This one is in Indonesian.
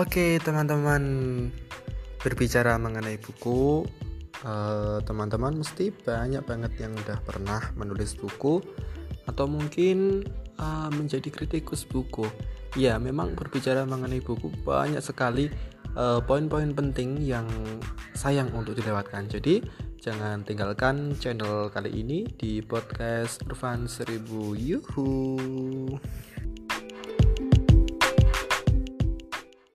Oke, teman-teman, berbicara mengenai buku, eh, teman-teman mesti banyak banget yang udah pernah menulis buku atau mungkin uh, menjadi kritikus buku. Ya, memang berbicara mengenai buku banyak sekali eh, poin-poin penting yang sayang untuk dilewatkan. Jadi, jangan tinggalkan channel kali ini di podcast Irfan Seribu, Yuhu.